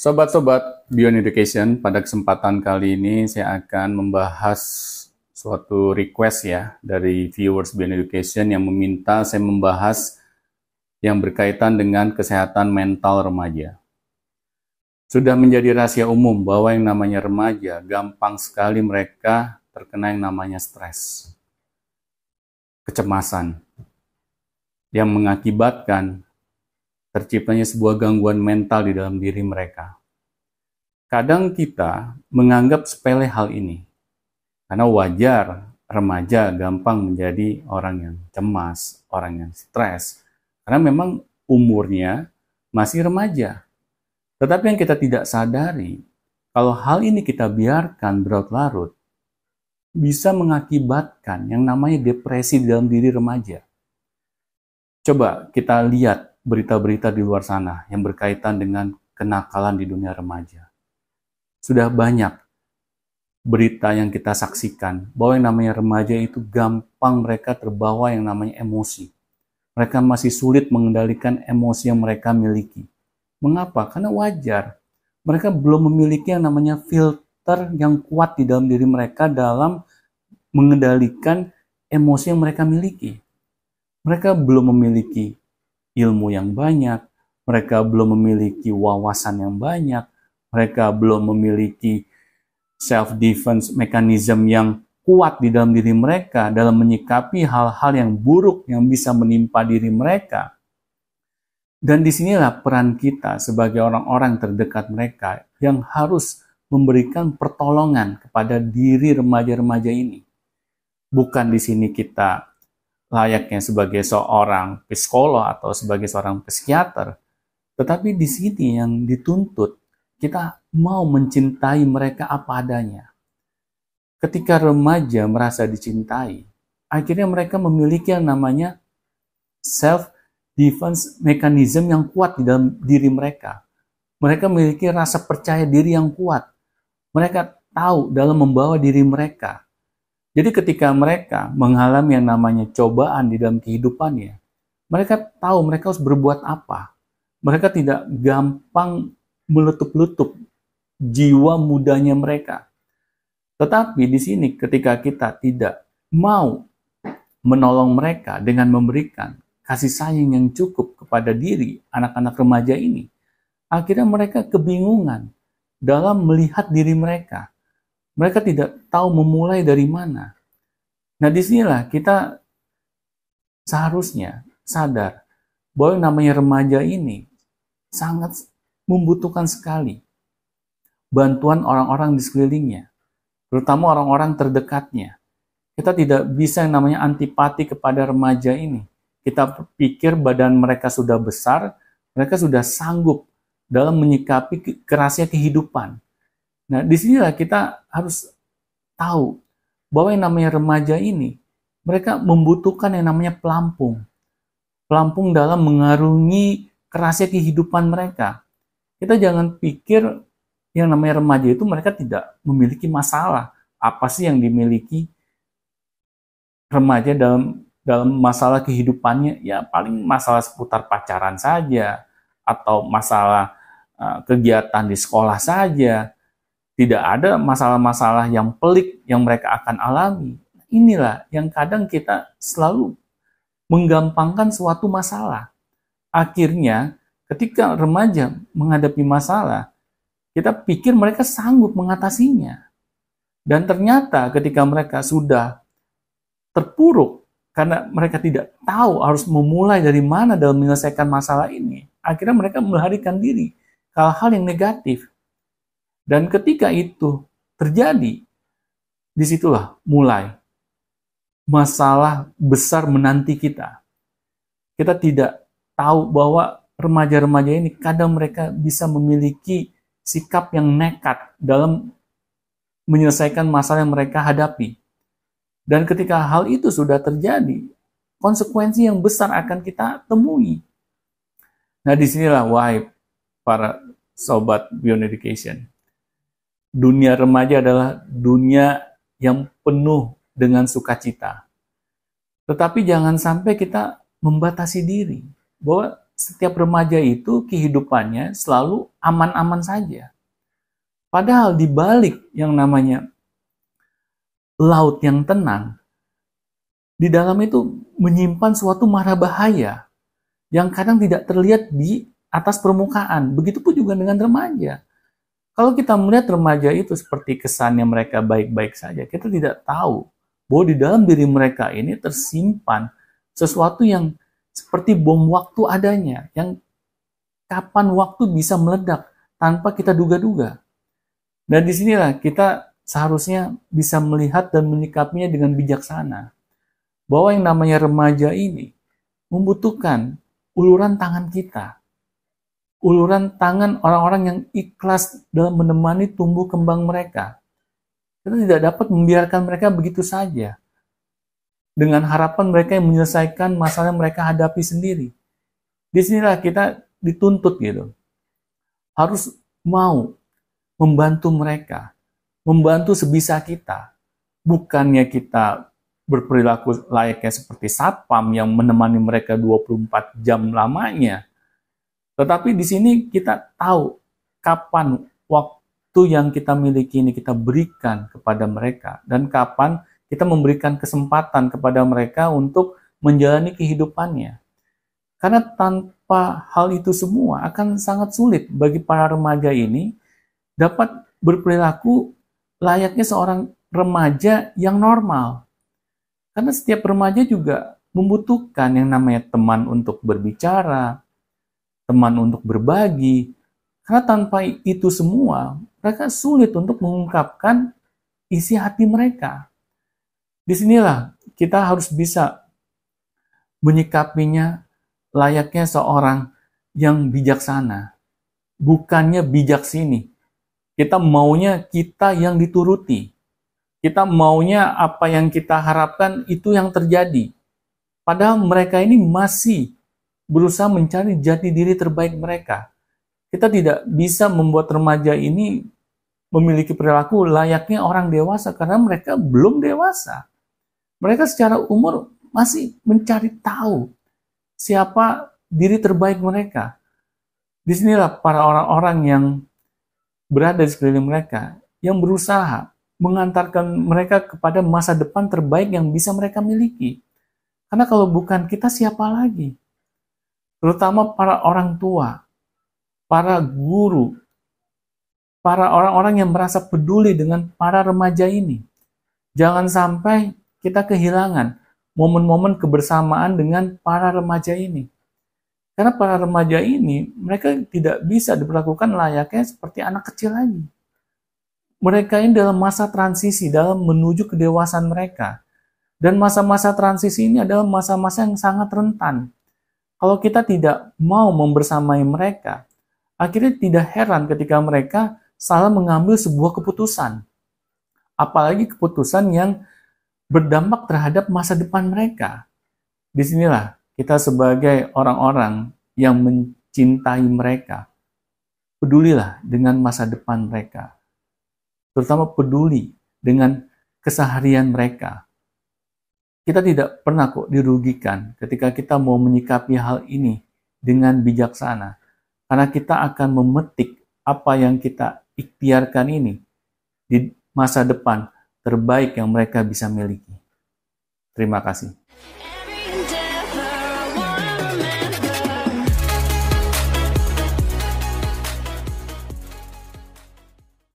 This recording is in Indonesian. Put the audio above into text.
Sobat-sobat Beyond Education, pada kesempatan kali ini saya akan membahas suatu request ya dari viewers Beyond Education yang meminta saya membahas yang berkaitan dengan kesehatan mental remaja. Sudah menjadi rahasia umum bahwa yang namanya remaja gampang sekali mereka terkena yang namanya stres, kecemasan, yang mengakibatkan terciptanya sebuah gangguan mental di dalam diri mereka. Kadang kita menganggap sepele hal ini, karena wajar remaja gampang menjadi orang yang cemas, orang yang stres, karena memang umurnya masih remaja. Tetapi yang kita tidak sadari, kalau hal ini kita biarkan berlarut-larut, bisa mengakibatkan yang namanya depresi di dalam diri remaja. Coba kita lihat berita-berita di luar sana yang berkaitan dengan kenakalan di dunia remaja. Sudah banyak berita yang kita saksikan bahwa yang namanya remaja itu gampang mereka terbawa yang namanya emosi. Mereka masih sulit mengendalikan emosi yang mereka miliki. Mengapa? Karena wajar. Mereka belum memiliki yang namanya filter yang kuat di dalam diri mereka dalam mengendalikan emosi yang mereka miliki. Mereka belum memiliki ilmu yang banyak, mereka belum memiliki wawasan yang banyak, mereka belum memiliki self defense mechanism yang kuat di dalam diri mereka dalam menyikapi hal-hal yang buruk yang bisa menimpa diri mereka. Dan di sinilah peran kita sebagai orang-orang terdekat mereka yang harus memberikan pertolongan kepada diri remaja-remaja ini. Bukan di sini kita layaknya sebagai seorang psikolog atau sebagai seorang psikiater. Tetapi di sini yang dituntut, kita mau mencintai mereka apa adanya. Ketika remaja merasa dicintai, akhirnya mereka memiliki yang namanya self defense mechanism yang kuat di dalam diri mereka. Mereka memiliki rasa percaya diri yang kuat. Mereka tahu dalam membawa diri mereka jadi ketika mereka mengalami yang namanya cobaan di dalam kehidupannya, mereka tahu mereka harus berbuat apa. Mereka tidak gampang meletup-letup jiwa mudanya mereka. Tetapi di sini ketika kita tidak mau menolong mereka dengan memberikan kasih sayang yang cukup kepada diri anak-anak remaja ini, akhirnya mereka kebingungan dalam melihat diri mereka. Mereka tidak tahu memulai dari mana. Nah, di sinilah kita seharusnya sadar bahwa yang namanya remaja ini sangat membutuhkan sekali bantuan orang-orang di sekelilingnya, terutama orang-orang terdekatnya. Kita tidak bisa yang namanya antipati kepada remaja ini. Kita pikir badan mereka sudah besar, mereka sudah sanggup dalam menyikapi kerasnya kehidupan. Nah, di sinilah kita harus tahu bahwa yang namanya remaja ini, mereka membutuhkan yang namanya pelampung. Pelampung dalam mengarungi kerasnya kehidupan mereka. Kita jangan pikir yang namanya remaja itu mereka tidak memiliki masalah. Apa sih yang dimiliki remaja dalam dalam masalah kehidupannya? Ya paling masalah seputar pacaran saja atau masalah uh, kegiatan di sekolah saja tidak ada masalah-masalah yang pelik yang mereka akan alami. Inilah yang kadang kita selalu menggampangkan suatu masalah. Akhirnya, ketika remaja menghadapi masalah, kita pikir mereka sanggup mengatasinya. Dan ternyata ketika mereka sudah terpuruk karena mereka tidak tahu harus memulai dari mana dalam menyelesaikan masalah ini, akhirnya mereka melarikan diri ke hal-hal yang negatif dan ketika itu terjadi, di situlah mulai masalah besar menanti kita. Kita tidak tahu bahwa remaja-remaja ini kadang mereka bisa memiliki sikap yang nekat dalam menyelesaikan masalah yang mereka hadapi. Dan ketika hal itu sudah terjadi, konsekuensi yang besar akan kita temui. Nah, di sinilah wahai para sobat Beyond Education dunia remaja adalah dunia yang penuh dengan sukacita. Tetapi jangan sampai kita membatasi diri bahwa setiap remaja itu kehidupannya selalu aman-aman saja. Padahal di balik yang namanya laut yang tenang, di dalam itu menyimpan suatu mara bahaya yang kadang tidak terlihat di atas permukaan. Begitupun juga dengan remaja. Kalau kita melihat remaja itu seperti kesannya mereka baik-baik saja, kita tidak tahu bahwa di dalam diri mereka ini tersimpan sesuatu yang seperti bom waktu adanya, yang kapan waktu bisa meledak tanpa kita duga-duga. Dan di sinilah kita seharusnya bisa melihat dan menyikapinya dengan bijaksana. Bahwa yang namanya remaja ini membutuhkan uluran tangan kita. Uluran tangan orang-orang yang ikhlas dalam menemani tumbuh kembang mereka. Kita tidak dapat membiarkan mereka begitu saja. Dengan harapan mereka yang menyelesaikan masalah yang mereka hadapi sendiri. Di sinilah kita dituntut gitu. Harus mau membantu mereka, membantu sebisa kita. Bukannya kita berperilaku layaknya seperti satpam yang menemani mereka 24 jam lamanya. Tetapi di sini kita tahu kapan waktu yang kita miliki ini kita berikan kepada mereka dan kapan kita memberikan kesempatan kepada mereka untuk menjalani kehidupannya. Karena tanpa hal itu semua akan sangat sulit bagi para remaja ini dapat berperilaku layaknya seorang remaja yang normal. Karena setiap remaja juga membutuhkan yang namanya teman untuk berbicara, teman untuk berbagi. Karena tanpa itu semua, mereka sulit untuk mengungkapkan isi hati mereka. Di sinilah kita harus bisa menyikapinya layaknya seorang yang bijaksana. Bukannya bijak sini, kita maunya kita yang dituruti. Kita maunya apa yang kita harapkan itu yang terjadi. Padahal mereka ini masih berusaha mencari jati diri terbaik mereka. Kita tidak bisa membuat remaja ini memiliki perilaku layaknya orang dewasa karena mereka belum dewasa. Mereka secara umur masih mencari tahu siapa diri terbaik mereka. Di sinilah para orang-orang yang berada di sekeliling mereka yang berusaha mengantarkan mereka kepada masa depan terbaik yang bisa mereka miliki. Karena kalau bukan kita siapa lagi? Terutama para orang tua, para guru, para orang-orang yang merasa peduli dengan para remaja ini. Jangan sampai kita kehilangan momen-momen kebersamaan dengan para remaja ini. Karena para remaja ini, mereka tidak bisa diperlakukan layaknya seperti anak kecil lagi. Mereka ini dalam masa transisi, dalam menuju kedewasaan mereka. Dan masa-masa transisi ini adalah masa-masa yang sangat rentan. Kalau kita tidak mau membersamai mereka, akhirnya tidak heran ketika mereka salah mengambil sebuah keputusan. Apalagi keputusan yang berdampak terhadap masa depan mereka. Di sinilah kita sebagai orang-orang yang mencintai mereka, pedulilah dengan masa depan mereka. Terutama peduli dengan keseharian mereka. Kita tidak pernah kok dirugikan ketika kita mau menyikapi hal ini dengan bijaksana. Karena kita akan memetik apa yang kita ikhtiarkan ini di masa depan terbaik yang mereka bisa miliki. Terima kasih.